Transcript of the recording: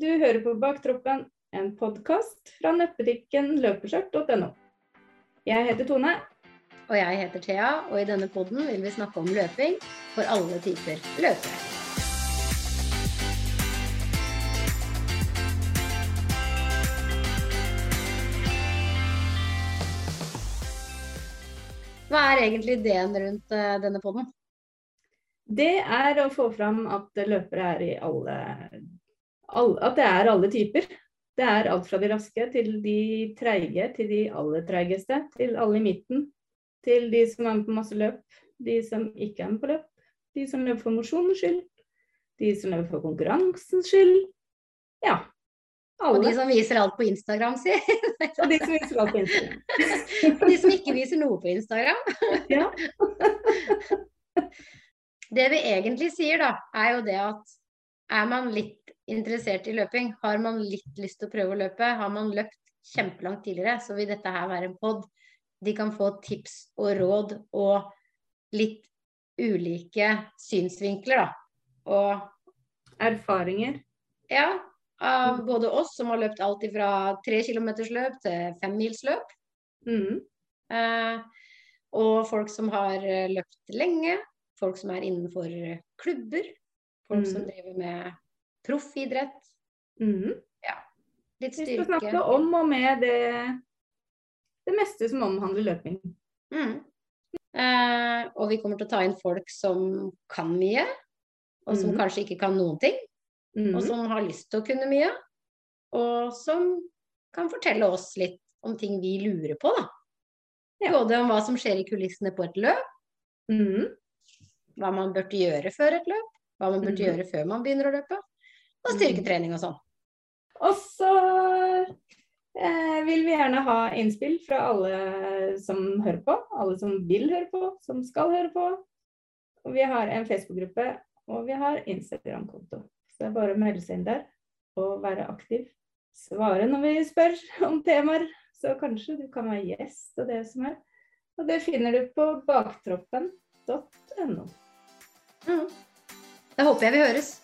Du hører på Baktroppen, en podkast fra nettbutikken løpeskjørt.no. Jeg heter Tone. Og jeg heter Thea, og i denne podden vil vi snakke om løping for alle typer løpere. Hva er egentlig ideen rundt eh, denne podden? Det er å få fram at løpere er i alle At det er alle typer. Det er alt fra de raske til de treige, til de aller treigeste, til alle i midten. Til de som er med på masse løp, de som ikke er med på løp. De som løper for mosjonens skyld. De som løper for konkurransens skyld. Ja. Alle. Og de som viser alt på Instagram, si. Og de som viser alt på Instagram. Og de som ikke viser noe på Instagram. Ja. Det vi egentlig sier, da, er jo det at er man litt interessert i løping, har man litt lyst til å prøve å løpe, har man løpt kjempelangt tidligere, så vil dette her være en pod. De kan få tips og råd og litt ulike synsvinkler, da. Og Erfaringer. Ja. Av både oss som har løpt alt fra tre kilometersløp til femmilsløp. Mm. Eh, og folk som har eh, løpt lenge, folk som er innenfor klubber, folk som Mm. driver med proffidrett. Mm. Ja. Litt Vi skal snakke om og med det, det meste som omhandler løping. Mm. Eh, og vi kommer til å ta inn folk som kan mye, og som mm. kanskje ikke kan noen ting, Mm. og som har lyst til å kunne mye. Og som kan fortelle oss litt om ting vi lurer på, da. Ja. Både om hva som skjer i kulissene på et løp, Mm. hva man burde gjøre før et løp, hva man burde Mhm. gjøre før man begynner å løpe, og styrketrening og sånn. Og så eh, vil vi gjerne ha innspill fra alle som hører på. Alle som vil høre på, som skal høre på. Og vi har en Facebook-gruppe, og vi har Instagram-konto. Så det er bare å melde seg inn der og være aktiv. Svare når vi spør om temaer. Så kanskje du kan være gjest og det som er. Og det finner du på baktroppen.no. Mm. Da håper jeg vi høres.